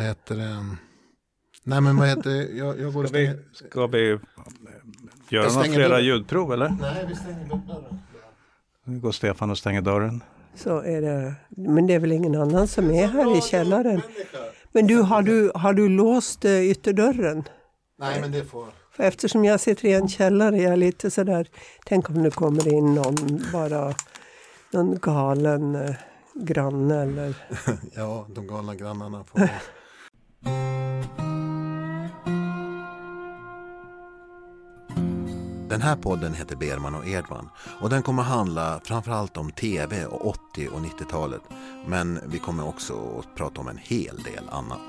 vad heter det? Nej men vad heter det? Jag, jag går Ska vi, ska vi göra Jag några flera dörren. ljudprov eller? Nej, vi stänger dörren. Nu går Stefan och stänger dörren. Så är det. Men det är väl ingen annan som är här i källaren. Men du, har du, har du låst eh, ytterdörren? Nej men det får. För eftersom jag sitter i en källare, jag är lite sådär, tänk om det kommer in någon bara, någon galen eh, granne eller... Ja, de galna grannarna får. Den här podden heter Berman och Edman och den kommer handla framförallt om tv och 80 och 90-talet. Men vi kommer också att prata om en hel del annat.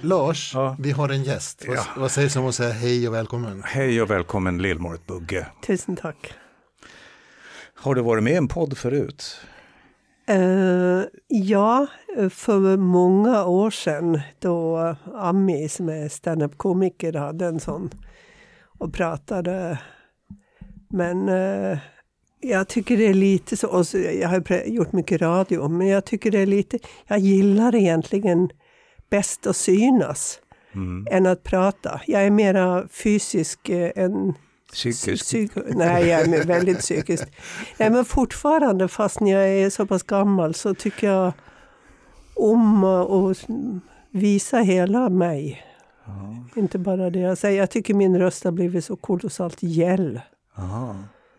Lars, Ja. vi har en gäst. Vad, Ja. vad sägs om att säga hej och välkommen? Hej och välkommen Lillmåret Bugge. Tusen tack. Har du varit med i en podd förut? Eh, ja, för många år sedan då Ami som är standup-komiker hade en sån och pratade. Men eh, jag tycker det är lite så, och så, jag har gjort mycket radio, men jag tycker det är lite, jag gillar egentligen bäst att synas Mm. än att prata. Jag är mera fysisk eh, än Psykisk? Psyko- Nej, jag är väldigt psykiskt. Nej, men fortfarande, fast jag är så pass gammal, så tycker jag om att visa hela mig. Ja. Inte bara det jag säger. Jag tycker min röst har blivit så kolossalt gäll. Aha.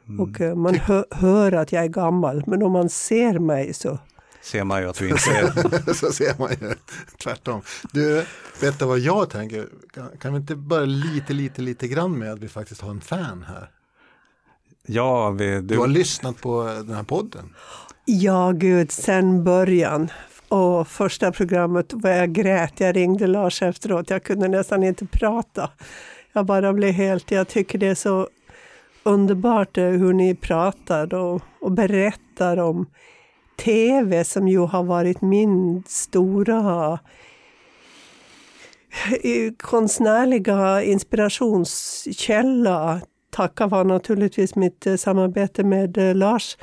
Mm. Och eh, man hö- hör att jag är gammal, men om man ser mig så... Ser man ju att du inte är... så ser man ju tvärtom. Du, vet du vad jag tänker? Kan, kan vi inte börja lite, lite, lite grann med att vi faktiskt har en fan här? Ja, vi, Du, du, har lyssnat på den här podden. Ja, gud, sen början. Och första programmet var jag grät. Jag ringde Lars efteråt. Jag kunde nästan inte prata. Jag bara blev helt... Jag tycker det är så underbart eh, hur ni pratar och, och berättar om tv som ju har varit min stora eh, konstnärliga inspirationskälla. Tack vare naturligtvis mitt eh, samarbete med eh, Lars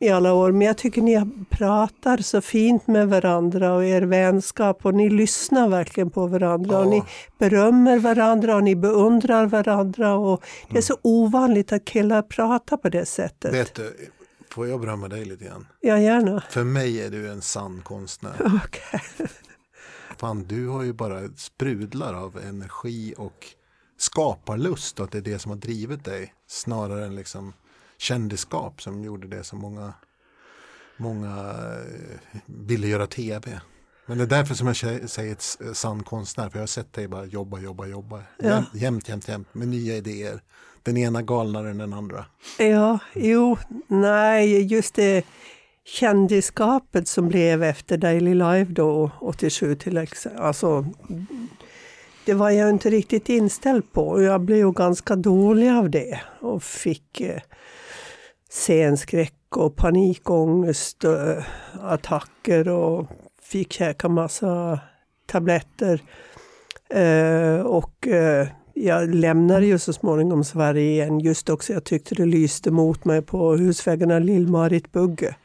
i alla år. Men jag tycker ni pratar så fint med varandra och er vänskap och ni lyssnar verkligen på varandra och Ja. ni berömmer varandra och ni beundrar varandra och det är så ovanligt att killar pratar på det sättet. Vet du, får jag berömma dig lite grann? Ja, gärna. För mig är du en sann konstnär. Okej. Fan, du har ju bara sprudlar av energi och skaparlust och att det är det som har drivit dig snarare än liksom kändisskap som gjorde det som många, många eh, ville göra tv. Men det är därför som jag säger ett sann konstnär, för jag har sett dig bara jobba, jobba, jobba. Ja. Jämt, jämt, jämt med nya idéer. Den ena galnare än den andra. Ja, jo, nej, just det kändiskapet som blev efter Daily Live då, 87 till exempel. Alltså, det var jag inte riktigt inställd på och jag blev ju ganska dålig av det och fick eh, scenskräck och panikångest, eh, attacker och fick käka massa tabletter. Eh, och eh, jag lämnade ju så småningom Sverige igen. Just också jag tyckte det lyste mot mig på husväggarna Lill-Marit Bugge.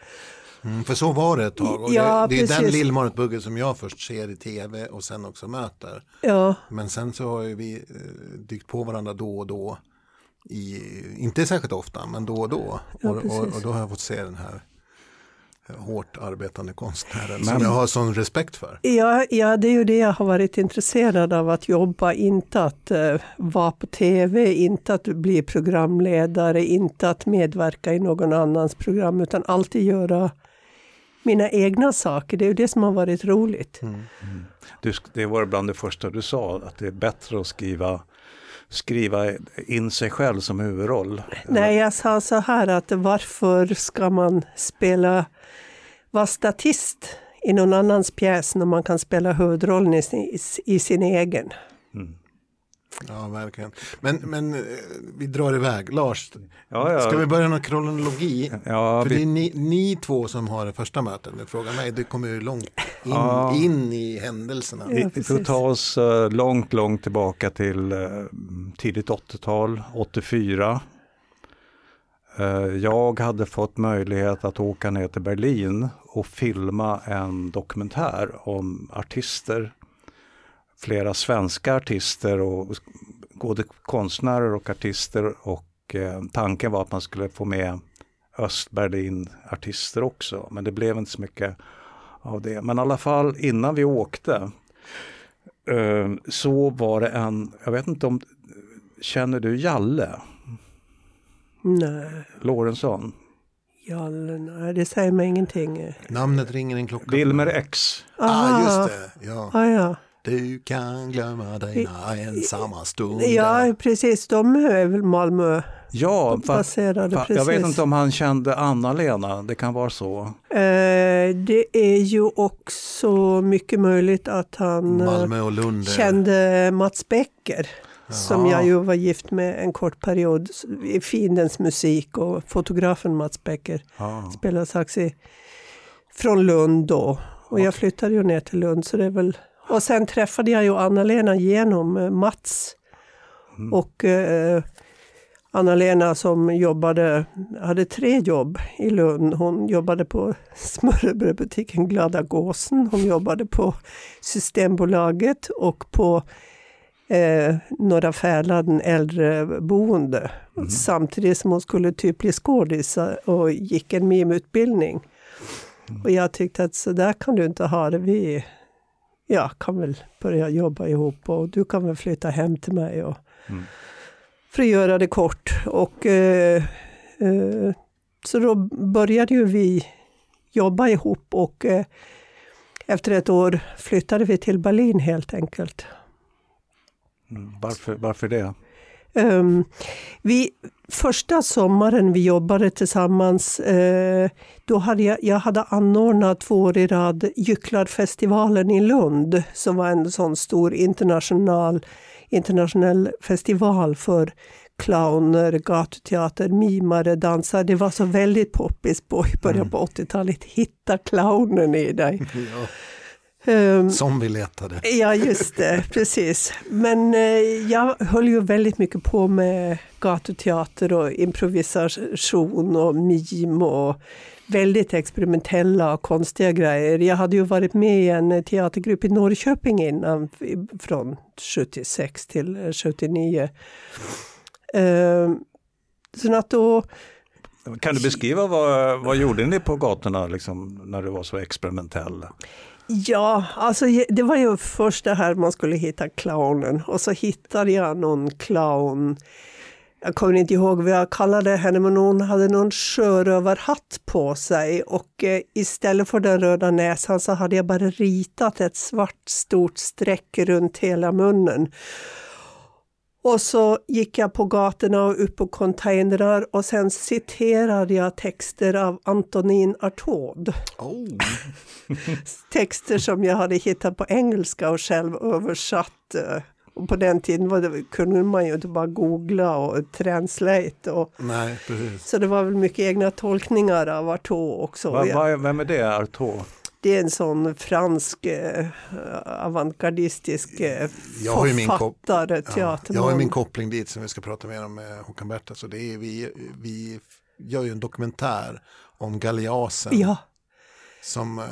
Mm, för så var det ett tag. Och Ja, det, det är den precis. Lill-Marit Bugge som jag först ser i tv och sen också möter. Ja, Men sen så har vi eh, dykt på varandra då och då. I, inte särskilt ofta, men då och då. Ja, och, och, och då har jag fått se den här hårt arbetande konstnären Men- som jag har sån respekt för. ja, ja, det är ju det jag har varit intresserad av att jobba. Inte att eh, vara på tv, inte att bli programledare, inte att medverka i någon annans program, utan alltid göra mina egna saker. Det är ju det som har varit roligt. du, det var bland det första du sa, att det är bättre att skriva, skriva in sig själv som huvudroll. Nej, jag sa så här att varför ska man spela, vara statist i någon annans pjäs när man kan spela huvudrollen i sin, i sin egen? Mm. Ja, verkligen. Men, men eh, vi drar iväg. Lars, Ja, ja. ska vi börja med kronologi? Ja, För det vi, är ni, ni två som har det första mötet. Du frågar mig, du kommer ju långt in, Ja. in i händelserna. Ja, vi, får ta oss eh, långt, långt tillbaka till eh, tidigt 80-tal, 84. Eh, jag hade fått möjlighet att åka ner till Berlin och filma en dokumentär om artister. Flera svenska artister och både konstnärer och artister och eh, tanken var att man skulle få med Östberlin-artister också. Men det blev inte så mycket av det. Men i alla fall innan vi åkte eh, så var det en, jag vet inte om, känner du Jalle? Nej, Lorentzon? Jalle, nej, det säger mig ingenting. Namnet ringer en klocka. Wilmer X. Ah, just det. Ja. Ah, ja. Du kan glömma dina ensamma stunder. ja, precis. De är väl Malmö Ja, fa, baserade. fa, precis. jag vet inte om han kände Anna-Lena, det kan vara så. Eh, det är ju också mycket möjligt att han eh, kände Mats Becker. Som Ja. jag ju var gift med en kort period Fiendens musik och fotografen Mats Becker Ja. spelade sax i, från Lund då. Och jag flyttade ju ner till Lund så det är väl... Och sen träffade jag ju Anna-Lena genom eh, Mats. Och eh, Anna-Lena som jobbade, hade tre jobb i Lund. Hon jobbade på smörrebrödbutiken Glada Gåsen. Hon jobbade på Systembolaget och på eh, Norra Fäladen äldreboende. Samtidigt som hon skulle typ bli skådis och gick en mimutbildning. Och jag tyckte att så där kan du inte ha det. Vi ja, kan väl börja jobba ihop och du kan väl flytta hem till mig. Och, Mm. För att göra det kort. Och, eh, eh, så då började ju vi jobba ihop och eh, efter ett år flyttade vi till Berlin helt enkelt. Mm. Varför, varför det? Um, vi, första sommaren vi jobbade tillsammans, eh, då hade jag, jag hade anordnat två år i rad Gycklarfestivalen i Lund, som var en sån stor internationell, internationell festival för clowner, gatuteater, mimare, dansare. Det var så väldigt poppis på i början på 80-talet. Hitta clownen i dig. Ja, som vi letade. Ja, just det, precis. Men eh, jag höll ju väldigt mycket på med gatuteater och improvisation och mim och väldigt experimentella och konstiga grejer. Jag hade ju varit med i en teatergrupp i Norrköping innan, från 76 till 79. Eh, så att då Kan du beskriva vad, vad gjorde ni på gatorna liksom, när du var så experimentell? Ja, alltså det var ju först det här man skulle hitta clownen och så hittade jag någon clown. Jag kommer inte ihåg vad jag kallade henne men hon hade någon sjörövarhatt på sig och eh, istället för den röda näsan så hade jag bara ritat ett svart stort streck runt hela munnen. Och så gick jag på gatorna och upp på containrar och sen citerade jag texter av Antonin Artaud Oh, texter som jag hade hittat på engelska och själv översatt. Och på den tiden var det, kunde man ju inte bara googla och translate. Och, nej, så det var väl mycket egna tolkningar av Artaud också. Va, va, vem är det, Artaud? Det är en sån fransk eh, avantgardistisk eh, Jag har ju min författare, Ja, jag har ju min koppling dit som vi ska prata mer om med Håkan Berta. Så det är, vi, vi gör ju en dokumentär om Galeasen. Ja, Som, eh,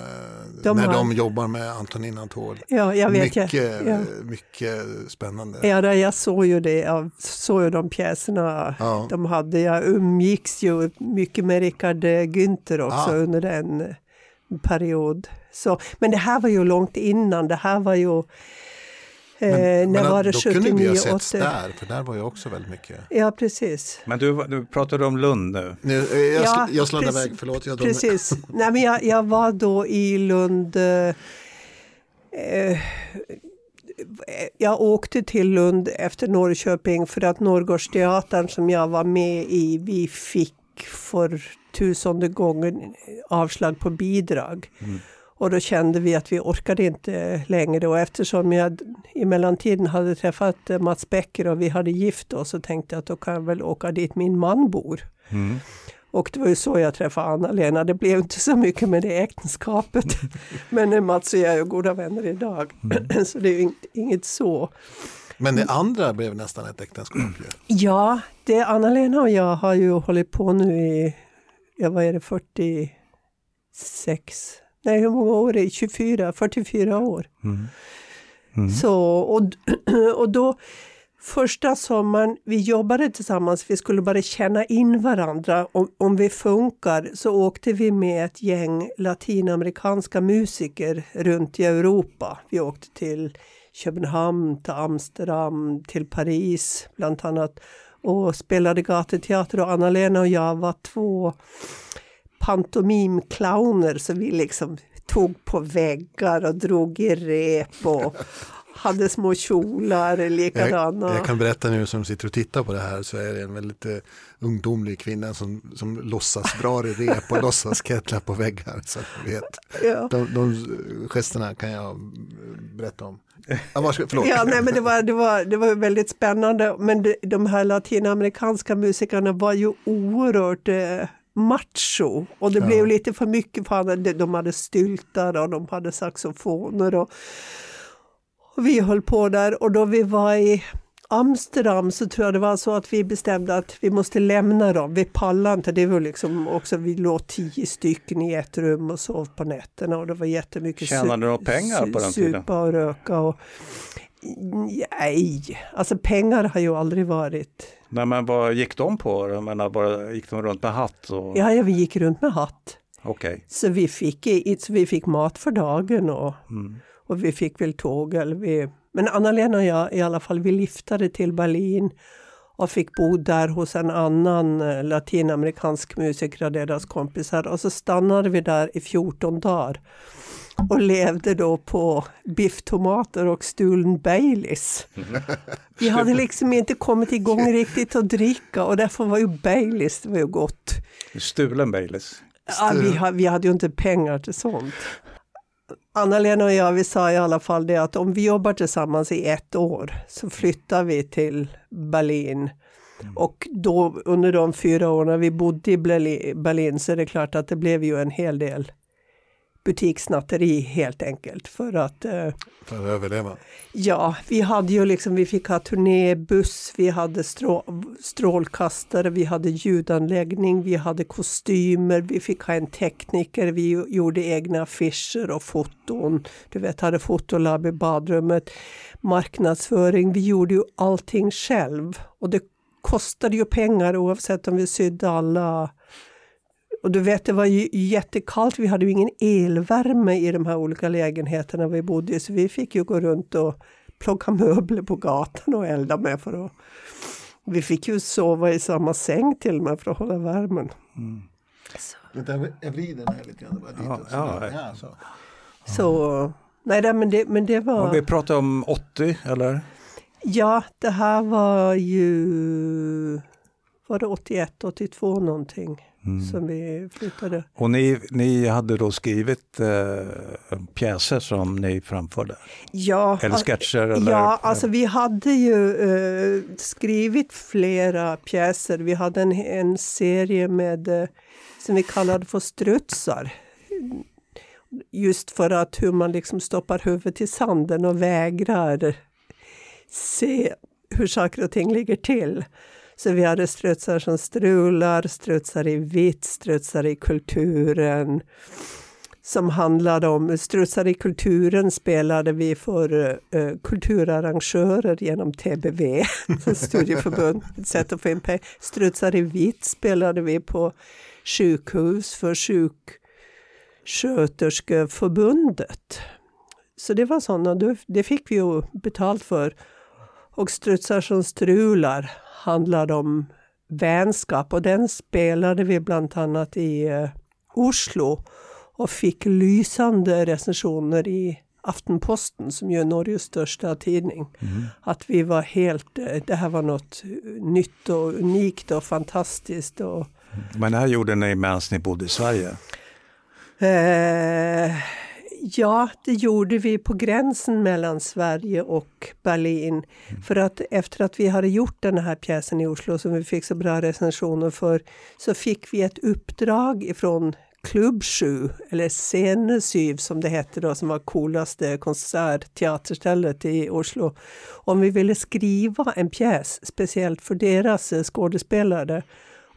De när har- de jobbar med Antonin Antol. ja, jag vet. Mycket, jag, ja. mycket spännande. Ja, jag såg ju det, jag såg ju de pjäserna Ja. de hade. Jag umgicks ju mycket med Richard eh, Günther också Ah. under en eh, period. Så, men det här var ju långt innan, det här var ju... Eh, när var det? då kunde vi 79, ha setts 80? där, för där var jag också väldigt mycket. Ja, precis. Men du, du pratade om Lund nu. Nu, eh, jag, Ja, sl- jag sladdade precis- iväg, förlåt. Jag drog- Precis. Nej, men jag, jag var då i Lund. Eh, eh, jag åkte till Lund efter Norrköping för att Norrgårdsteatern som jag var med i, vi fick för tusende gången avslag på bidrag. Och då kände vi att vi orkade inte längre och eftersom jag i mellantiden hade träffat eh, Mats Becker och vi hade gift oss så tänkte jag att då kan jag väl åka dit min man bor. Mm. Och det var ju så jag träffade Anna-Lena. Det blev inte så mycket med det äktenskapet. Men eh, Mats och jag är ju goda vänner idag. så det är ju inget, inget så. Men det andra blev nästan ett äktenskap ju. Ja, det Anna-Lena och jag har ju hållit på nu i, ja vad är det, 46, nej hur många år är det? 24, 44 år. Mm. Mm. Så, och, och då första sommaren, vi jobbade tillsammans, vi skulle bara känna in varandra. Om, om vi funkar så åkte vi med ett gäng latinamerikanska musiker runt i Europa. Vi åkte till Köpenhamn, till Amsterdam, till Paris bland annat. Och spelade gatuteater. Och Anna-Lena och jag var två pantomimclowner. Som vi liksom tog på väggar och drog i rep och hade små kjolar likadana. Jag, jag kan berätta nu som sitter och tittar på det här så är det en väldigt uh, ungdomlig kvinna som, som låtsas drar i rep och låtsas kettla på väggar. Så att vet. Ja. De, de gesterna kan jag berätta om. Ja, förlåt. Ja, nej, men det, var, det, var, det var väldigt spännande. Men det, de här latinamerikanska musikerna var ju oerhört eh, macho. Och det ja. blev lite för mycket för De hade styltar och de hade saxofoner. Och, och vi höll på där och då vi var i Amsterdam så tror jag det var så att vi bestämde att vi måste lämna dem. Vi pallade inte. Det var liksom också, vi låg tio stycken i ett rum och sov på nätterna och det var jättemycket Tjänade du pengar på den tiden? Supa och röka och Nej, alltså pengar har ju aldrig varit. Nej men vad gick de på? Jag menar, bara, gick de runt med hatt? Och... Ja, ja, vi gick runt med hatt. Okay. Så, vi fick, så vi fick mat för dagen och, mm. Och vi fick väl tåg. Eller vi, men Anna-Lena och jag i alla fall, vi liftade till Berlin och fick bo där hos en annan eh, latinamerikansk musiker och deras kompisar. Och så stannade vi där i 14 dagar och levde då på bifftomater och stulen Baileys. Vi hade liksom inte kommit igång riktigt att dricka och därför var ju Baileys det var ju gott. Stulen Baileys? Ja, vi, vi hade ju inte pengar till sånt. Anna-Lena och jag, vi sa i alla fall det att om vi jobbar tillsammans i ett år så flyttar vi till Berlin. Mm. Och då under de fyra åren vi bodde i Berlin så är det klart att det blev ju en hel del butikssnatteri helt enkelt för att... Eh, för att överleva? Ja, vi hade ju liksom, vi fick ha turnébuss, vi hade strå, strålkastare, vi hade ljudanläggning, vi hade kostymer, vi fick ha en tekniker, vi gjorde egna affischer och foton. Du vet, hade fotolabb i badrummet, marknadsföring, vi gjorde ju allting själv. Och det kostade ju pengar oavsett om vi sydde alla och du vet, det var ju jättekallt. Vi hade ju ingen elvärme i de här olika lägenheterna vi bodde i. Så vi fick ju gå runt och plocka möbler på gatan och elda med. För att, vi fick ju sova i samma säng till och med för att hålla värmen. Mm. Så. Jag vrider den här lite grann. Ja, ja, ja, så. så. nej, men det, men det var... Och vi pratar om 80 eller? Ja, det här var ju... Var det 81, 82 någonting? mm. som vi flyttade. Och ni, ni hade då skrivit eh, pjäser som ni framförde? Ja, eller sketcher? Eller? Ja, alltså vi hade ju eh, skrivit flera pjäser. Vi hade en, en serie med eh, som vi kallade för strutsar. Just för att hur man liksom stoppar huvudet i sanden och vägrar se hur saker och ting ligger till. Så vi hade strutsar som strular, strutsar i vitt, strutsar i kulturen som handlade om, strutsar i kulturen spelade vi för uh, kulturarrangörer genom TBV, studieförbund, ett sätt att få in pengar. Strutsar i vitt spelade vi på sjukhus för sjuksköterskeförbundet. Så det var sådana, det fick vi ju betalt för. Och strutsar som strular handlade om vänskap och den spelade vi bland annat i eh, Oslo och fick lysande recensioner i Aftenposten som ju är Norges största tidning. Mm. Att vi var helt, eh, det här var något nytt och unikt och fantastiskt. Och, Men det här gjorde ni medan ni bodde i Sverige? Eh, Ja, det gjorde vi på gränsen mellan Sverige och Berlin. Mm. För att efter att vi hade gjort den här pjäsen i Oslo som vi fick så bra recensioner för så fick vi ett uppdrag ifrån Klubb 7, eller Scene 7 som det hette då, som var coolaste konsertteaterstället i Oslo. Om vi ville skriva en pjäs speciellt för deras eh, skådespelare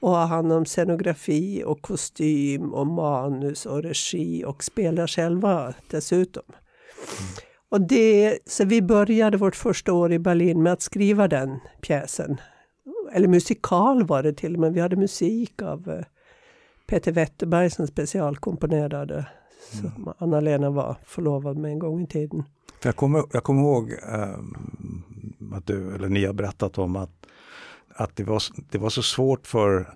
och ha hand om scenografi och kostym och manus och regi och spela själva dessutom. Mm. Och det, så vi började vårt första år i Berlin med att skriva den pjäsen. Eller musikal var det till men vi hade musik av eh, Peter Wetterberg som specialkomponerade. Mm. Som Anna-Lena var förlovad med en gång i tiden. Jag kommer, jag kommer ihåg eh, att du, eller ni har berättat om att, att det, var, det var så svårt för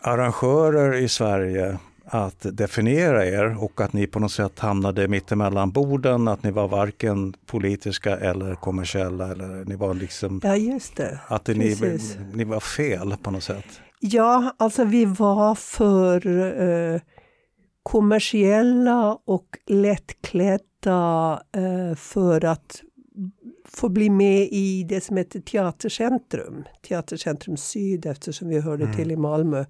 arrangörer i Sverige att definiera er och att ni på något sätt hamnade mittemellan borden, att ni var varken politiska eller kommersiella. Eller ni var liksom, ja, just det. Att ni, ni var fel på något sätt. Ja, alltså vi var för eh, kommersiella och lättklädda eh, för att få bli med i det som heter Teatercentrum. Teatercentrum Syd eftersom vi hörde mm. till i Malmö.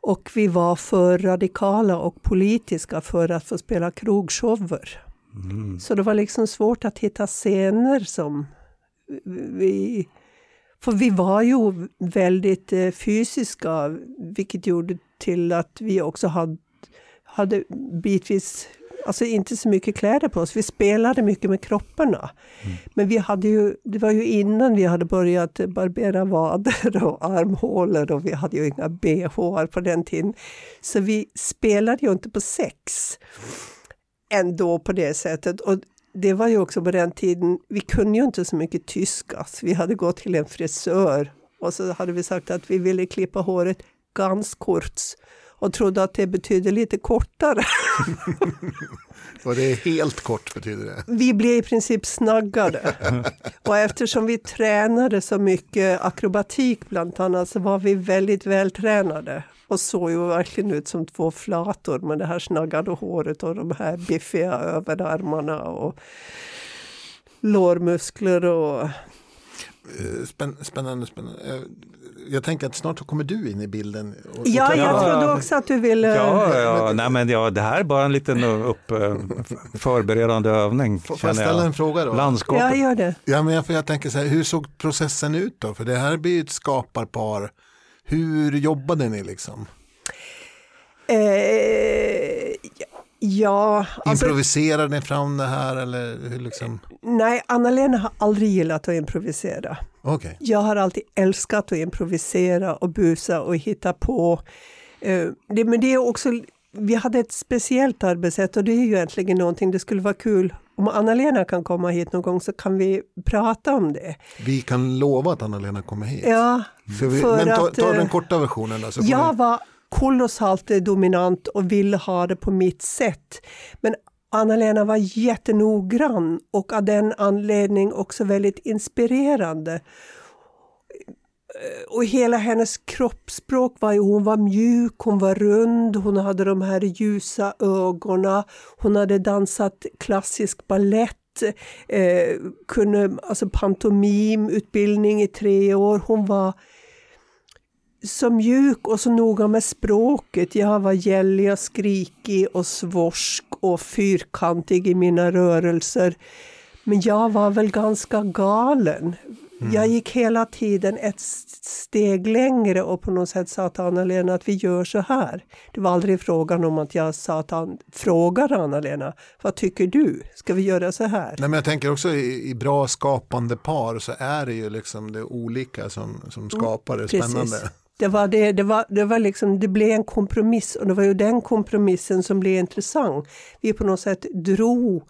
Och vi var för radikala och politiska för att få spela krogshower. Mm. Så det var liksom svårt att hitta scener som vi... För vi var ju väldigt eh, fysiska, vilket gjorde till att vi också hade, hade bitvis alltså inte så mycket kläder på oss. Vi spelade mycket med kropparna. Mm. Men vi hade ju, det var ju innan vi hade börjat barbera vader och armhålor och vi hade ju inga bh på den tiden. Så vi spelade ju inte på sex ändå på det sättet. Och det var ju också på den tiden, vi kunde ju inte så mycket tyska. Så vi hade gått till en frisör och så hade vi sagt att vi ville klippa håret ganz kort och trodde att det betydde lite kortare. och det är helt kort betyder det? Vi blev i princip snaggade. och eftersom vi tränade så mycket akrobatik bland annat så var vi väldigt vältränade och såg ju verkligen ut som två flator med det här snaggade håret och de här biffiga överarmarna och lårmuskler och eh, Spännande, spännande. Jag tänker att snart kommer du in i bilden. Och, ja, jag ja, trodde också att du ville... Ja, ja, nej, men ja, det här är bara en liten upp, eh, förberedande övning. Får jag ställa en fråga då? Landskapet. Ja, gör det. Ja, men jag, jag tänker så här, hur såg processen ut då? För det här blir ju ett skaparpar. Hur jobbade ni liksom? Eh, Ja, alltså, Improviserar ni fram det här eller hur liksom? Nej, Anna-Lena har aldrig gillat att improvisera. Okay. Jag har alltid älskat att improvisera och busa och hitta på. Det, men det är också, vi hade ett speciellt arbetssätt och det är ju egentligen någonting, det skulle vara kul om Anna-Lena kan komma hit någon gång så kan vi prata om det. Vi kan lova att Anna-Lena kommer hit. Ja, för vi, men ta, att, ta den eh, korta versionen. Då, jag var kolossalt dominant och ville ha det på mitt sätt. Men Anna-Lena var jättenoggrann och av den anledning också väldigt inspirerande. Och hela hennes kroppsspråk var ju, hon var mjuk, hon var rund, hon hade de här ljusa ögonen, hon hade dansat klassisk ballett eh, kunde, alltså pantomimutbildning i tre år. Hon var så mjuk och så noga med språket. Jag var gällig och skrikig och svorsk och fyrkantig i mina rörelser. Men jag var väl ganska galen. Mm. Jag gick hela tiden ett steg längre och på något sätt sa till Anna-Lena att vi gör så här. Det var aldrig frågan om att jag sa att han frågade Anna-Lena, vad tycker du? Ska vi göra så här? Nej, men jag tänker också i, i bra skapande par så är det ju liksom det olika som, som mm, skapar det spännande. Det, var det, det, var, det, var liksom, det blev en kompromiss och det var ju den kompromissen som blev intressant. Vi på något sätt drog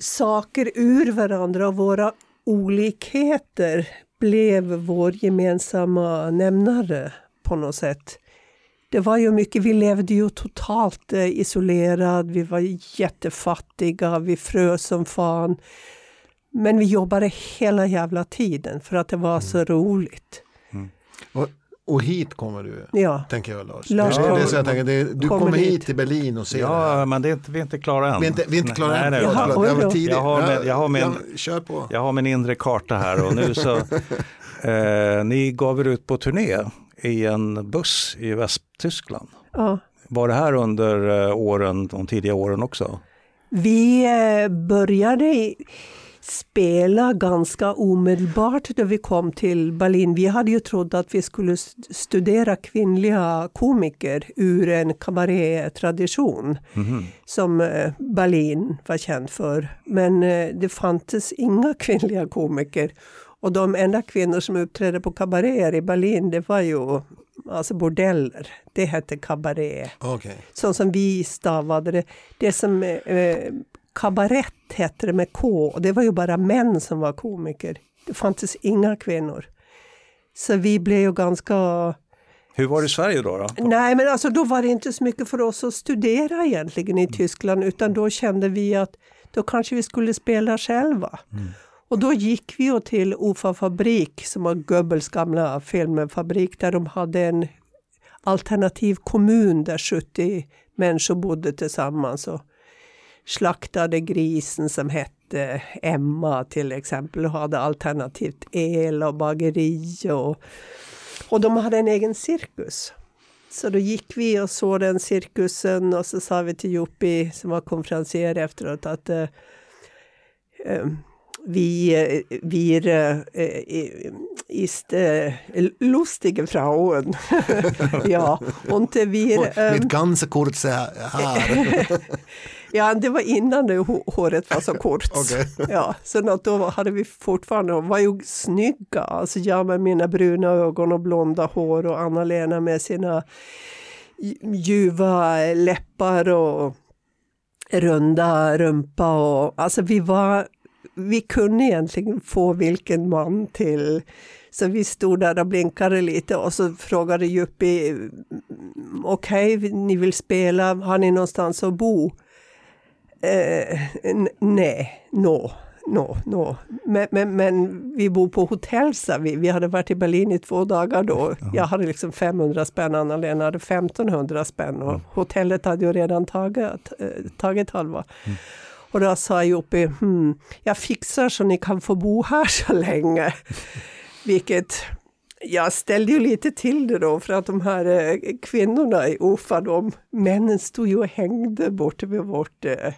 saker ur varandra och våra olikheter blev vår gemensamma nämnare på något sätt. Det var ju mycket, vi levde ju totalt eh, isolerad, vi var jättefattiga, vi frös som fan. Men vi jobbade hela jävla tiden för att det var så roligt. Och, och hit kommer du, ja. tänker jag Lars. Lars det, det, det så jag tänker, det, du kommer, kommer hit till Berlin och ser Ja, men det är inte, vi är inte klara än. Vi är inte, vi är inte klara nej, än. Nej, Jaha, jag, jag, har med, jag, har min, kör på. jag har min inre karta här och nu så, eh, ni gav er ut på turné i en buss i Västtyskland. Ja. Var det här under eh, åren, de tidiga åren också? Vi eh, började spela ganska omedelbart när vi kom till Berlin. Vi hade ju trott att vi skulle studera kvinnliga komiker ur en kabarétradition mm. som eh, Berlin var känd för. Men det fanns inga kvinnliga komiker. Och de enda kvinnor som uppträdde på kabaréer i Berlin, det var ju alltså bordeller. Det hette kabaré. Okay. Så som vi stavade det. Det som eh, kabarett hette det med K och det var ju bara män som var komiker. Det fanns inga kvinnor. Så vi blev ju ganska... Hur var det i Sverige då? då? Nej, men alltså då var det inte så mycket för oss att studera egentligen i mm. Tyskland utan då kände vi att då kanske vi skulle spela själva. Mm. Och då gick vi till OFA Fabrik, som var Goebbels gamla filmfabrik, där de hade en alternativ kommun där 70 människor bodde tillsammans och slaktade grisen som hette Emma till exempel och hade alternativt el och bageri och, och de hade en egen cirkus. Så då gick vi och såg den cirkusen och så sa vi till Joppi som var konferencier efteråt att uh, uh, vi, wir äh, ist äh, lustige Frauen. ja, und wir... Ähm, Mit ganz kurze Haar. Ja, det var innan det håret var så kort. okay. ja, så då hade vi fortfarande, var ju snygga, alltså jag med mina bruna ögon och blonda hår och Anna-Lena med sina ljuva läppar och runda rumpa och alltså vi var vi kunde egentligen få vilken man till. Så vi stod där och blinkade lite och så frågade Juppi, okej, okay, ni vill spela, har ni någonstans att bo? Eh, nej, no, no, no. Men, men, men, vi bor på hotell, sa vi. Vi hade varit i Berlin i två dagar då. Jag hade liksom 500 spänn, Anna-Lena hade 1500 spänn och hotellet hade ju redan tagit, eh, tagit halva. Mm. Och då sa Joppi, hmm, jag fixar så ni kan få bo här så länge. Vilket jag ställde ju lite till det då för att de här eh, kvinnorna i Ufa, de, männen stod ju och hängde borta vid vårt eh,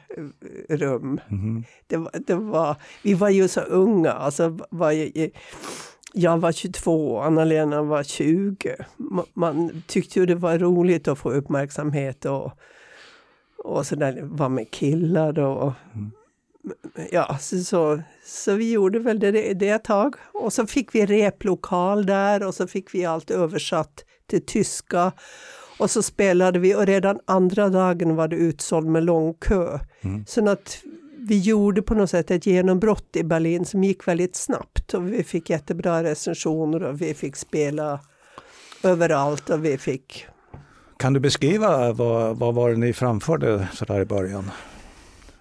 rum. Mm. Det, det, var, vi var ju så unga, alltså var jag, jag var 22, Anna-Lena var 20. Man, man tyckte ju det var roligt att få uppmärksamhet och och så där var med killar och mm. Ja, så, så, så, vi gjorde väl det, det ett tag. Och så fick vi replokal där och så fick vi allt översatt till tyska. Och så spelade vi och redan andra dagen var det utsåld med lång kö. Mm. Så att vi gjorde på något sätt ett genombrott i Berlin som gick väldigt snabbt och vi fick jättebra recensioner och vi fick spela överallt och vi fick kan du beskriva vad, vad var det ni framförde så där i början?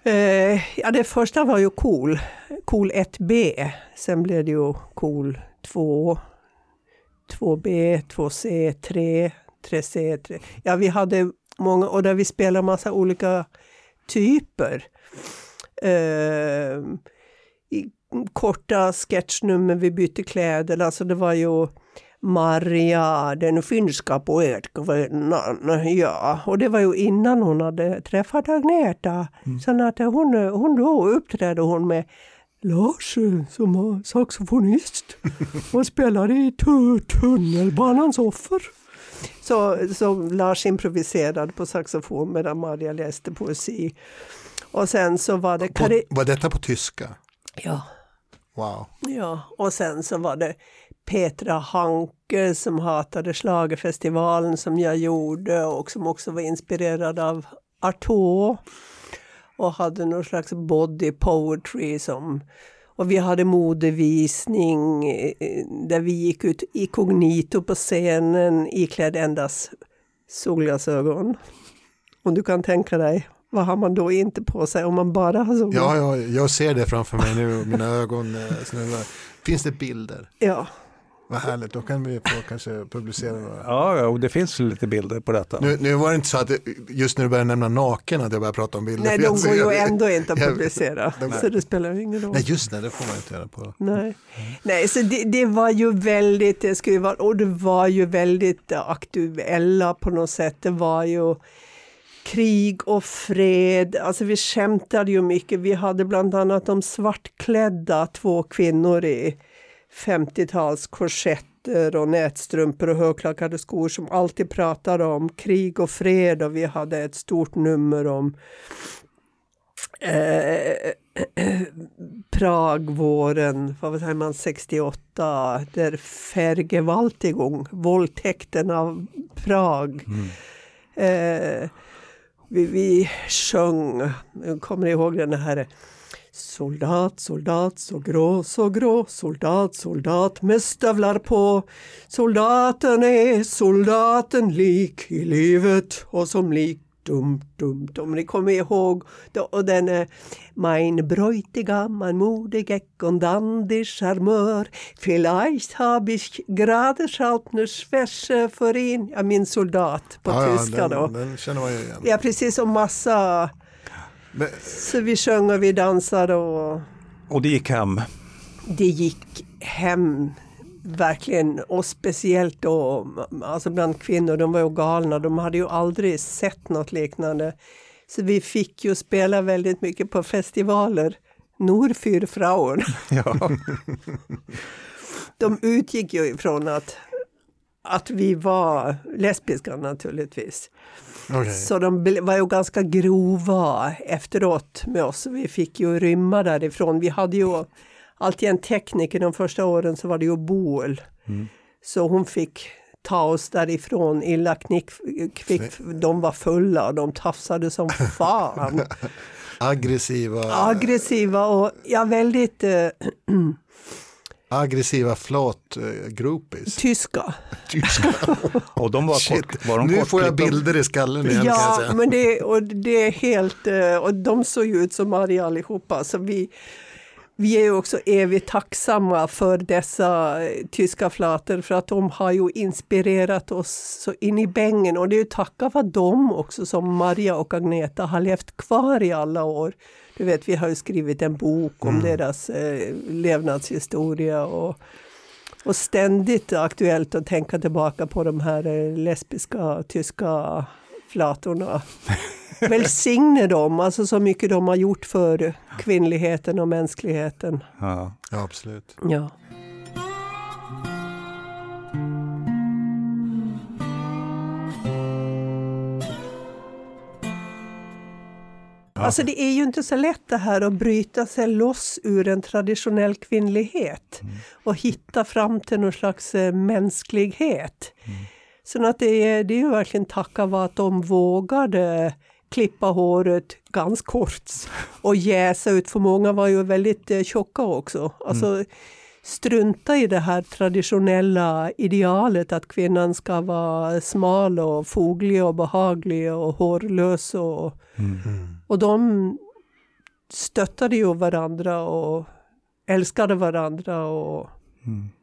Eh, ja, det första var ju Cool, Cool 1B. Sen blev det ju Cool 2, 2B, 2C, 3, 3C. 3. Ja, vi hade många och där vi spelade massa olika typer. Eh, i korta sketchnummer, vi bytte kläder, alltså det var ju Maria, den finska poetkvinnan, ja. Och det var ju innan hon hade träffat Agneta. Mm. Så att hon, hon då uppträdde hon med Lars som var saxofonist och spelade i tunnelbanans offer. Så, så Lars improviserade på saxofon medan Maria läste poesi. Och sen så var det... På, var detta på tyska? Ja. Wow. Ja, och sen så var det Petra Hanke som hatade slagerfestivalen som jag gjorde och som också var inspirerad av Artaud och hade någon slags body poetry som och vi hade modevisning eh, där vi gick ut inkognito på scenen iklädd endast solglasögon. Och du kan tänka dig, vad har man då inte på sig om man bara har solglasögon? Ja, ja, jag ser det framför mig nu, mina ögon eh, snurrar. Finns det bilder? Ja, Vad härligt, då kan vi få kanske publicera några. Ja, och det finns lite bilder på detta. Nu, nu var det inte så att just när du började nämna naken att jag började prata om bilder. Nej, de går ju ändå inte att publicera. de- Så det spelar ingen roll. Nej, just det, det får man inte göra på. Nej, Nej så det, det var ju väldigt, det skulle ju vara, och det var ju väldigt aktuella på något sätt. Det var ju krig och fred, alltså vi skämtade ju mycket. Vi hade bland annat de svartklädda två kvinnor i 50-tals korsetter och nätstrumpor och högklackade skor som alltid pratade om krig och fred och vi hade ett stort nummer om eh, Prag våren, vad säger man, 68, där Vergewaltigung, våldtäkten av Prag. Eh, vi, vi sjöng, jag kommer ihåg den här Soldat, soldat, så grå, så grå, soldat, soldat med stövlar på. Soldaten är soldaten lik i livet och som lik dumt, dumt. Om ni kommer ihåg, då, och den är Mein Bräutigam, mein Modegeck und dandy Charmeur, vielleicht hab ich gerade nu Schwäche för in. Ja, min soldat på tyska den, då. den känner man ju igen. Ja, precis, och massa Men, så vi sjöng och vi dansade och Och det gick hem. det gick hem verkligen och speciellt då alltså bland kvinnor, de var ju galna, de hade ju aldrig sett något liknande. Så vi fick ju spela väldigt mycket på festivaler. Nur für Frauen. Ja. De utgick ju ifrån att, att vi var lesbiska naturligtvis. okej. Så de var ju ganska grova efteråt med oss. Vi fick ju rymma därifrån. Vi hade ju alltid en tekniker de första åren så var det ju Boel. Så hon fick ta oss därifrån illa knick, kvick. De var fulla och de tafsade som fan. Aggressiva, Aggressiva och ja, väldigt eh, aggressiva flåt uh, groupies. tyska. Tyska. Och de var, Shit. kort, var de Nu får jag bilder i skallen igen Ja, men det, och det är helt... eh, Och de såg ju ut som arga allihopa. Så vi, vi är också evigt tacksamma för dessa eh, tyska flator för att de har ju inspirerat oss så in i bängen. Och det är ju tacka vare dem också som Maria och Agneta har levt kvar i alla år. Du vet, vi har ju skrivit en bok om deras eh, levnadshistoria och, och ständigt aktuellt att tänka tillbaka på de här eh, lesbiska tyska flatorna. Välsigne dem, alltså så mycket de har gjort för kvinnligheten och mänskligheten. Ja. Ja, absolut. Ja. Alltså det är ju inte så lätt det här att bryta sig loss ur en traditionell kvinnlighet och hitta fram till någon slags eh, mänsklighet. Så att det är, det är ju verkligen tacka vare att de vågade klippa håret ganska kort och jäsa ut, för många var ju väldigt eh, tjocka också. Alltså, strunta i det här traditionella idealet att kvinnan ska vara smal och foglig och behaglig och hårlös. Och, och de stöttade ju varandra och älskade varandra. Och,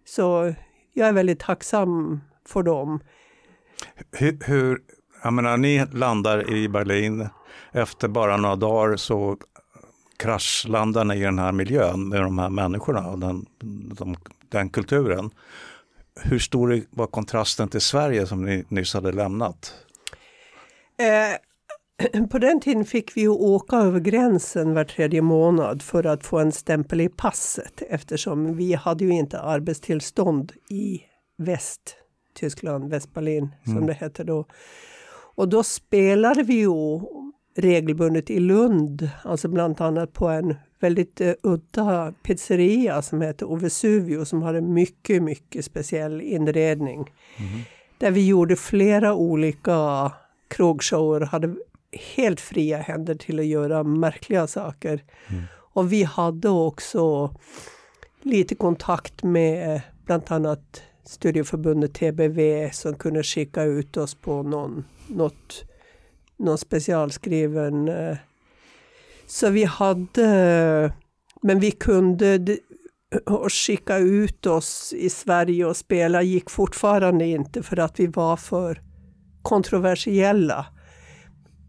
Så jag är väldigt tacksam för dem. Hur, hur, jag menar, ni landar i Berlin, efter bara några dagar så kraschlandar ni i den här miljön med de här människorna och den, de, den kulturen. Hur stor var kontrasten till Sverige som ni nyss hade lämnat? Eh, på den tiden fick vi ju åka över gränsen var tredje månad för att få en stämpel i passet eftersom vi hade ju inte arbetstillstånd i Västtyskland, Västberlin som det hette då. Och då spelade vi ju regelbundet i Lund, alltså bland annat på en väldigt eh, udda pizzeria som heter Ovesuvio som hade mycket, mycket speciell inredning. Där vi gjorde flera olika krogshower, hade helt fria händer till att göra märkliga saker. Och vi hade också lite kontakt med bland annat studieförbundet TBV som kunde skicka ut oss på någon, något, någon specialskriven... Eh, så vi hade... Men vi kunde... och skicka ut oss i Sverige och spela gick fortfarande inte för att vi var för kontroversiella.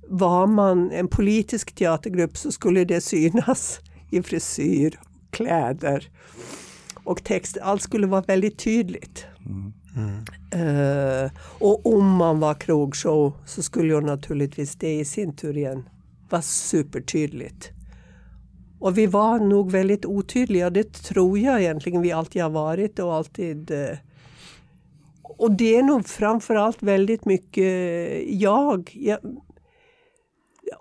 Var man en politisk teatergrupp så skulle det synas i frisyr, kläder och text. Allt skulle vara väldigt tydligt. Mm. Uh, och om man var krogshow så skulle ju naturligtvis det i sin tur igen vara supertydligt. Och vi var nog väldigt otydliga, det tror jag egentligen vi alltid har varit och alltid uh, och det är nog framförallt väldigt mycket jag. jag.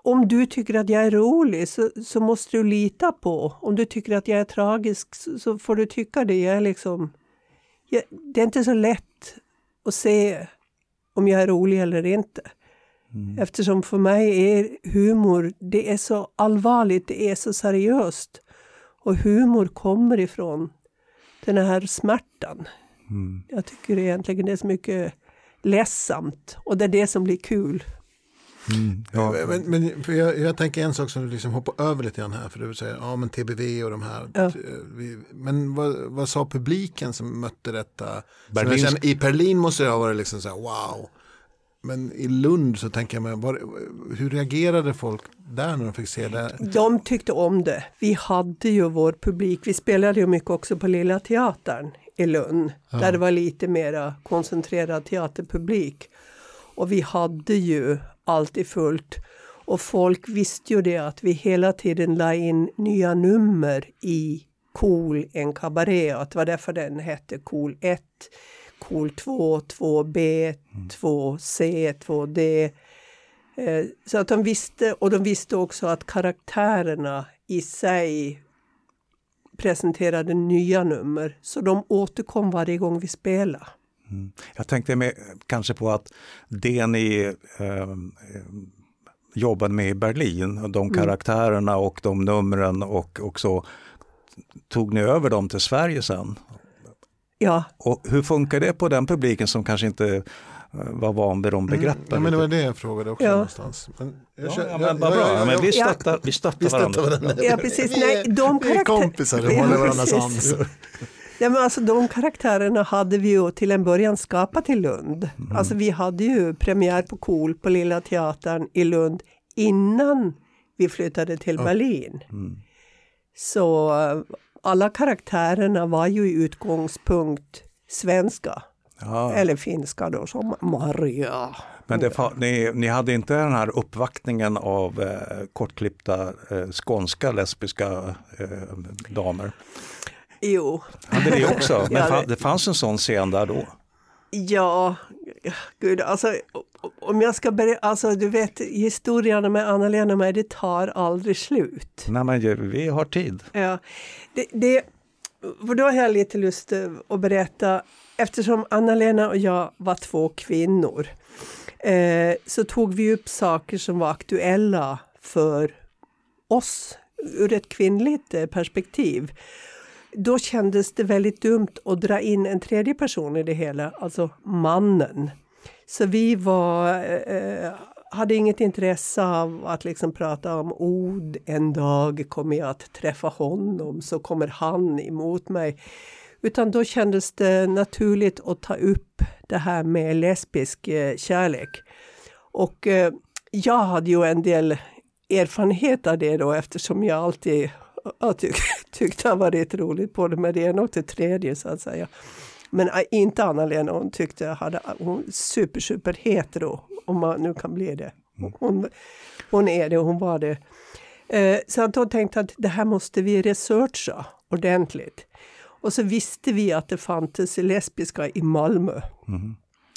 Om du tycker att jag är rolig så, så, måste du lita på. Om du tycker att jag är tragisk så, så får du tycka det. Jag är liksom, jag, det är inte så lätt att se om jag är rolig eller inte. Mm. Eftersom för mig är humor, det är så allvarligt, det är så seriöst. Och humor kommer ifrån den här smärtan. Mm. Jag tycker egentligen det är så mycket ledsamt och det är det som blir kul. Mm, ja. Men, men jag, jag, tänker en sak som du liksom hoppar över lite grann här. För du säger ja men TBV och de här. Ja. Men vad, vad sa publiken som mötte detta? Berlin. Känner, I Berlin måste ha varit liksom så här wow. Men i Lund så tänker jag mig, var, hur reagerade folk där när de fick se det? De tyckte om det. Vi hade ju vår publik. Vi spelade ju mycket också på Lilla Teatern i Lund. Ja. Där det var lite mera koncentrerad teaterpublik. Och vi hade ju alltid fullt. Och folk visste ju det att vi hela tiden la in nya nummer i Cool, en kabaré. Att det var därför den hette Cool 1, Cool 2, 2B, 2C, 2D. Så att de visste, och de visste också att karaktärerna i sig presenterade nya nummer. Så de återkom varje gång vi spelade. Mm. Jag tänkte med, kanske på att det ni eh, jobbade med i Berlin, de mm. karaktärerna och de numren och, och så, tog ni över dem till Sverige sen? Ja. Och hur funkar det på den publiken som kanske inte Eh, var van vid de mm. begreppen. Mm, ja, men det var det jag frågade också ja. någonstans. Men jag, ja, ja, men vad bra, men vi stöttar, vi stöttar, vi stöttar varandra. varandra. Ja, precis. Nej, de vi är kompisar, vi håller varandras hand. Ja, men alltså, de karaktärerna hade vi ju till en början skapat i Lund. Mm. Alltså, vi hade ju premiär på KOL på Lilla Teatern i Lund innan vi flyttade till Berlin. Mm. Så eh, alla karaktärerna var ju i utgångspunkt svenska. Ja. Eller finska då som Maria. Men det, ni, ni hade inte den här uppvaktningen av eh, kortklippta eh, skånska lesbiska eh, damer? Jo. Hade ni också? Men ja, det fanns en sån scen där då? Ja, gud alltså om jag ska börja, alltså du vet historien med Anna-Lena och mig, det tar aldrig slut. Nej men vi har tid. Ja, det, det, för då har jag lite lust att berätta eftersom Anna-Lena och jag var två kvinnor eh, så tog vi upp saker som var aktuella för oss ur ett kvinnligt eh, perspektiv. Då kändes det väldigt dumt att dra in en tredje person i det hela, alltså mannen. Så vi var, eh, eh, hade inget intresse av att liksom prata om ord. En dag kommer jag att träffa honom, så kommer han emot mig. Utan då kändes det naturligt att ta upp det här med lesbisk eh, kärlek. Och eh, jag hade ju en del erfarenhet av det då eftersom jag alltid jag tycker, tyckt det har varit roligt både med det ena och det tredje så att säga. Men eh, inte Anna-Lena, hon tyckte hade, hon super super hetero, om man nu kan bli det. Mm. Hon, hon är det, hon var det. så att då tänkte att det här måste vi researcha ordentligt. Och så visste vi att det fanns lesbiska i Malmö. Mm.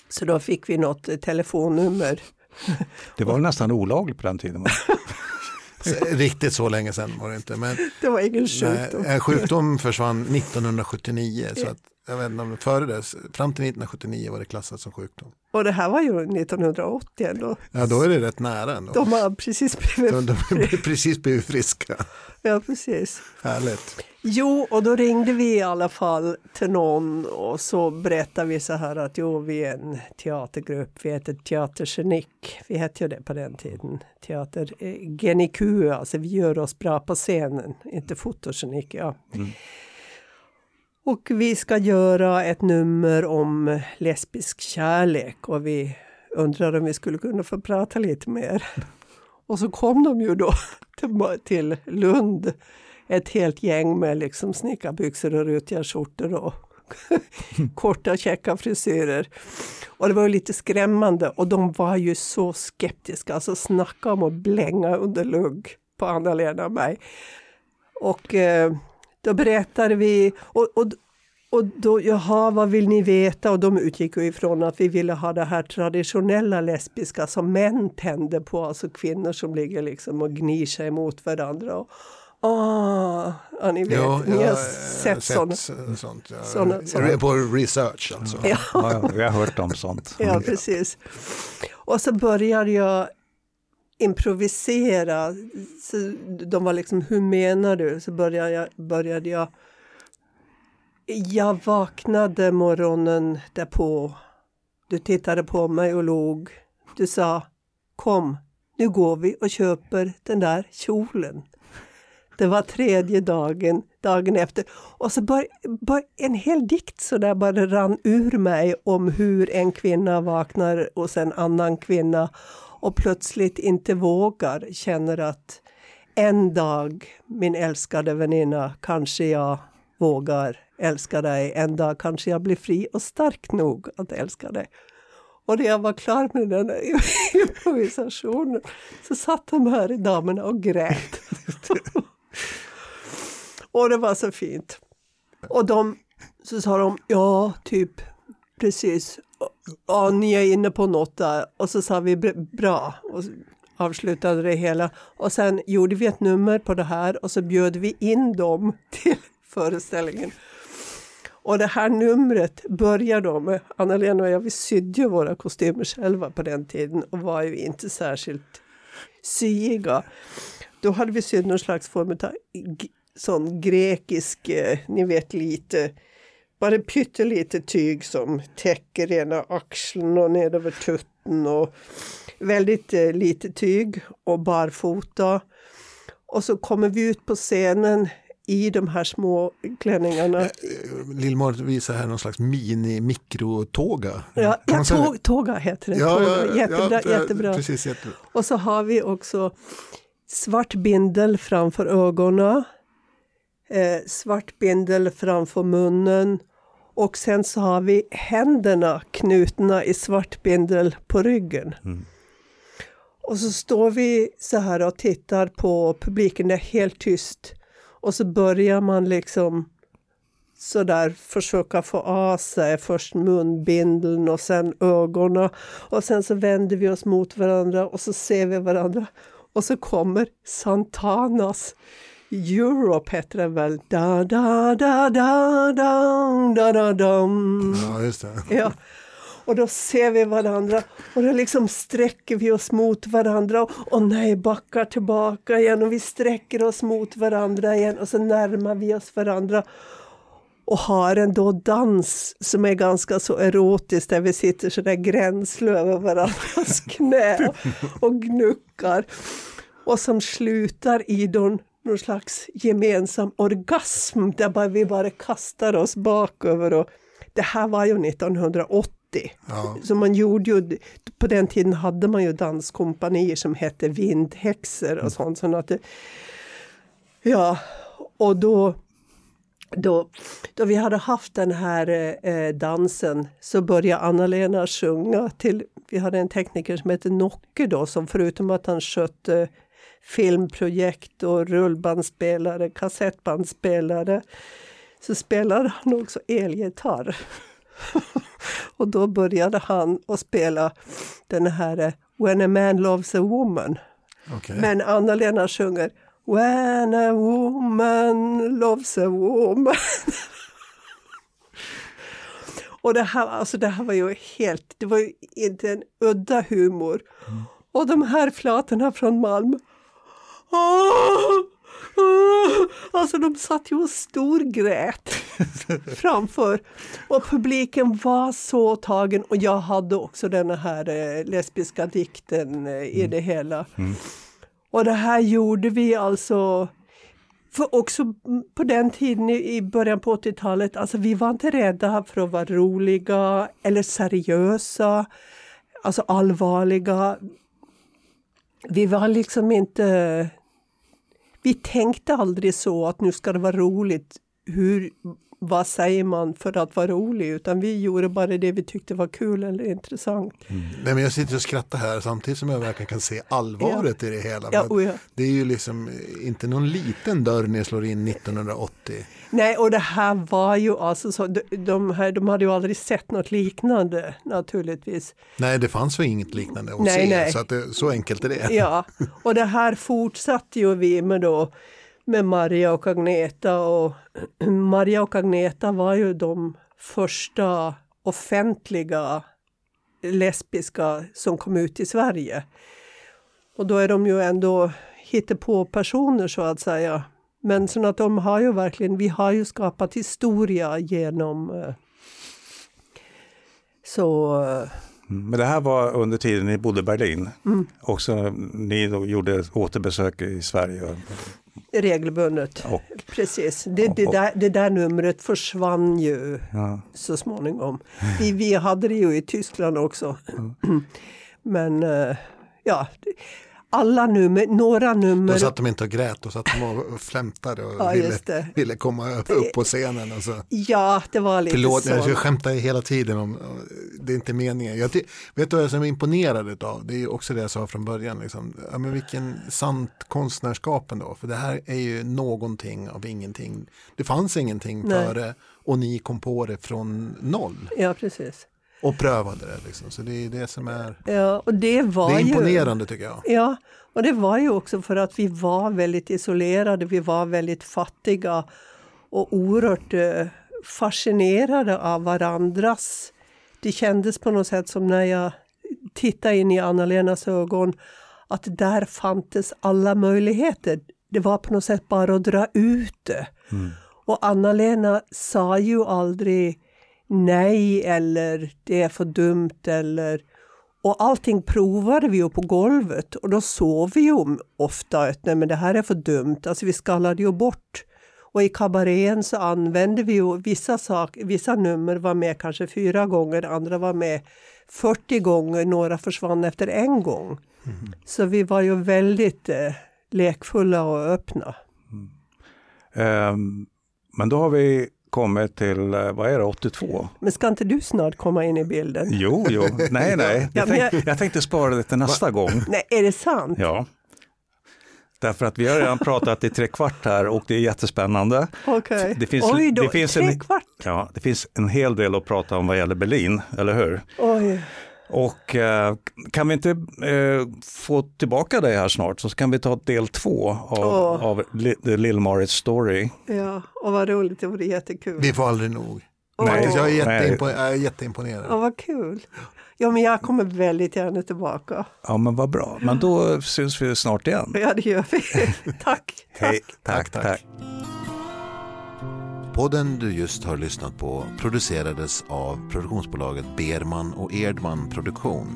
Så då fick vi något telefonnummer. Det var nästan olagligt på den tiden. Riktigt så länge sedan var det inte. Men, det var ingen sjukdom. Nej, sjukdom försvann 1979. Så att jag vet inte före det, fram till 1979 var det klassat som sjukdom. Och det här var ju 1980 ändå. Ja, då är det rätt nära ändå. De har precis blivit, de, de precis blivit friska. Ja, precis. Härligt. Jo, och då ringde vi i alla fall till någon och så berättade vi så här att jo, vi är en teatergrupp, vi heter Teatergenik. Vi hette ju det på den tiden. Teater eh, alltså vi gör oss bra på scenen, inte fotogenik. Ja. Mm. Och vi ska göra ett nummer om lesbisk kärlek och vi undrade om vi skulle kunna få prata lite mer. Och så kom de ju då till Lund, ett helt gäng med liksom snickarbyxor och rutiga skjortor och korta käcka frisyrer. Och det var ju lite skrämmande och de var ju så skeptiska, alltså snacka om att blänga under lugg på Anna-Lena och mig. Och eh, då berättade vi, och, och, och då, jaha, vad vill ni veta? Och de utgick ifrån att vi ville ha det här traditionella lesbiska som män tänder på, alltså kvinnor som ligger liksom och gnir sig mot varandra. Och, Ah, ja, ni vet, Ja, ni har jag sett sådana. sånt. Ja. såna- såna- På research alltså. Ja. Ja, ja, vi har hört om sånt. Ja, precis. Och så började jag improvisera. Så de var liksom, hur menar du? Så började jag, började jag jag vaknade morgonen därpå. Du tittade på mig och log. Du sa, kom, nu går vi och köper den där kjolen. Det var tredje dagen, dagen efter. Och så bör, bör, en hel dikt så där bara rann ur mig om hur en kvinna vaknar hos en annan kvinna och plötsligt inte vågar, känner att en dag, min älskade väninna, kanske jag vågar älska dig. En dag kanske jag blir fri och stark nog att älska dig. Och när jag var klar med den här improvisationen så satt de här damerna och grät. och det var så fint. Och de, så sa de, ja, typ, precis. Ja, ni är inne på något där. Och så sa vi, bra. Och avslutade det hela. Och sen gjorde vi ett nummer på det här och så bjöd vi in dem till föreställningen. Och det här numret börjar då med, Anna-Lena och jag, vi sydde ju våra kostymer själva på den tiden och var ju inte särskilt syiga. Då hade vi sytt någon slags form av sån grekisk, eh, ni vet lite, bara pyttelite tyg som täcker ena axeln och ner över tutten och väldigt eh, lite tyg och barfota. Och så kommer vi ut på scenen i de här små klänningarna. Lillmor visar här någon slags mini-mikrotåga. Ja, ja tåg, tåga heter det. Ja, ja, ja, jättebra. ja, jättebra. Precis, jättebra. Och så har vi också svart bindel framför ögonen. Eh, svart bindel framför munnen. Och sen så har vi händerna knutna i svart bindel på ryggen. Mm. Och så står vi så här och tittar på publiken, det är helt tyst. Och så börjar man liksom sådär försöka få av sig först munbindeln och sen ögonen. Och sen så vänder vi oss mot varandra och så ser vi varandra. Och så kommer Santanas Europe heter den väl. Da, da, da, da, da, da, da, dam. Ja, just det. Ja. Och då ser vi varandra och då liksom sträcker vi oss mot varandra och, och nej, backar tillbaka igen och vi sträcker oss mot varandra igen och så närmar vi oss varandra och har en då dans som är ganska så erotisk där vi sitter så där gränsle över varandras knä och gnuckar och som slutar i någon, någon slags gemensam orgasm där bara vi bara kastar oss baköver och det här var ju 1980 Ja. Så man gjorde ju, på den tiden hade man ju danskompanier som hette Vindhäxor och mm. sånt. Så att det, ja, och då, då, då vi hade haft den här eh, dansen så började Anna-Lena sjunga till, vi hade en tekniker som hette Nocke då som förutom att han skötte filmprojekt och rullbandspelare, kassettbandspelare så spelade han också elgitarr. och då började han att spela den här eh, When a man loves a woman. Okay. Men Anna-Lena sjunger When a woman loves a woman. och det här, alltså det här var ju helt, det var ju inte en udda humor. Mm. Och de här flatorna från Malmö. Oh! Alltså de satt ju och storgrät framför. Och publiken var så tagen och jag hade också den här eh, lesbiska dikten eh, i mm. det hela. Mm. Och det här gjorde vi alltså För också på den tiden i början på 80-talet, alltså vi var inte rädda för att vara roliga eller seriösa, alltså allvarliga. Vi var liksom inte... Vi tänkte aldrig så att nu ska det vara roligt. Hur, vad säger man för att vara rolig, utan vi gjorde bara det vi tyckte var kul eller intressant. Mm. Nej, men jag sitter och skrattar här samtidigt som jag verkligen kan se allvaret ja. i det hela. Ja, oh ja. Det är ju liksom inte någon liten dörr ni slår in 1980. Nej, och det här var ju alltså så, de, de, här, de hade ju aldrig sett något liknande naturligtvis. Nej, det fanns ju inget liknande att nej, se, nej. så att det, så enkelt är det. Ja, och det här fortsatte ju vi med då med Maria och Agneta. Och Maria och Agneta var ju de första offentliga lesbiska som kom ut i Sverige. Och då är de ju ändå på personer så att säga. Men så att de har ju verkligen, vi har ju skapat historia genom eh, så Mm, men det här var under tiden ni bodde i Berlin. Mm. Och så ni gjorde återbesök i Sverige. Regelbundet, och, precis. Det, det, där, det där numret försvann ju ja. så småningom. Vi, vi hade det ju i Tyskland också. Mm. Men eh, ja, alla nummer, några nummer. Då satt de inte och grät, då satt de och flämtade och ja, ville, ville komma upp på scenen. Och så. Ja, det var lite Förlåt, så. jag skämtar hela tiden om, det är inte meningen. Jag, vet du vad jag är imponerad av? Det är också det jag sa från början. Liksom. Ja, men vilken sant konstnärskap ändå, för det här är ju någonting av ingenting. Det fanns ingenting Nej. före och ni kom på det från noll. Ja, precis. Och prövade det liksom. Så det är det som är, ja, och det var det är imponerande ju, tycker jag. Ja, och det var ju också för att vi var väldigt isolerade, vi var väldigt fattiga och oerhört eh, fascinerade av varandras... Det kändes på något sätt som när jag tittade in i Anna-Lenas ögon att där fanns alla möjligheter. Det var på något sätt bara att dra ut det. Mm. Och Anna-Lena sa ju aldrig nej eller det är för dumt eller och allting provade vi ju på golvet och då såg vi ju ofta att nej men det här är för dumt, alltså vi skallade ju bort. Och i kabarén så använde vi ju vissa saker, vissa nummer var med kanske fyra gånger, andra var med 40 gånger, några försvann efter en gång. Mm. Så vi var ju väldigt eh, lekfulla och öppna. Mm. Um, men då har vi kommit till, eh, vad är det, 82? Men ska inte du snart komma in i bilden? Jo, jo, nej, nej. Jag, tänkte, jag tänkte spara det till nästa gång. Nej, är det sant? Ja. Därför att vi har redan pratat i tre kvart här och det är jättespännande. Okay. Det finns, Oj då, det finns en? Ja, det finns en hel del att prata om vad gäller Berlin, eller hur? Oj. Och eh, kan vi inte eh, få tillbaka dig här snart så kan vi ta del två av, oh. av The Lill-Marits story. Ja, och vad roligt, det vore jättekul. Vi får aldrig nog. Oh. Nej, jag är, jätteimpon jag är jätteimponerad. Oh, vad kul. Ja, men jag kommer väldigt gärna tillbaka. Ja, men vad bra. Men då syns vi snart igen. Ja, det gör vi. tack. Hej, tack, tack. tack. Podden du just har lyssnat på producerades av produktionsbolaget Berman och Erdman Produktion.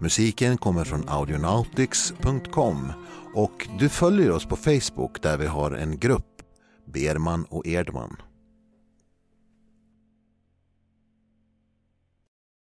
Musiken kommer från audionautics.com och du följer oss på Facebook där vi har en grupp, Berman och Erdman.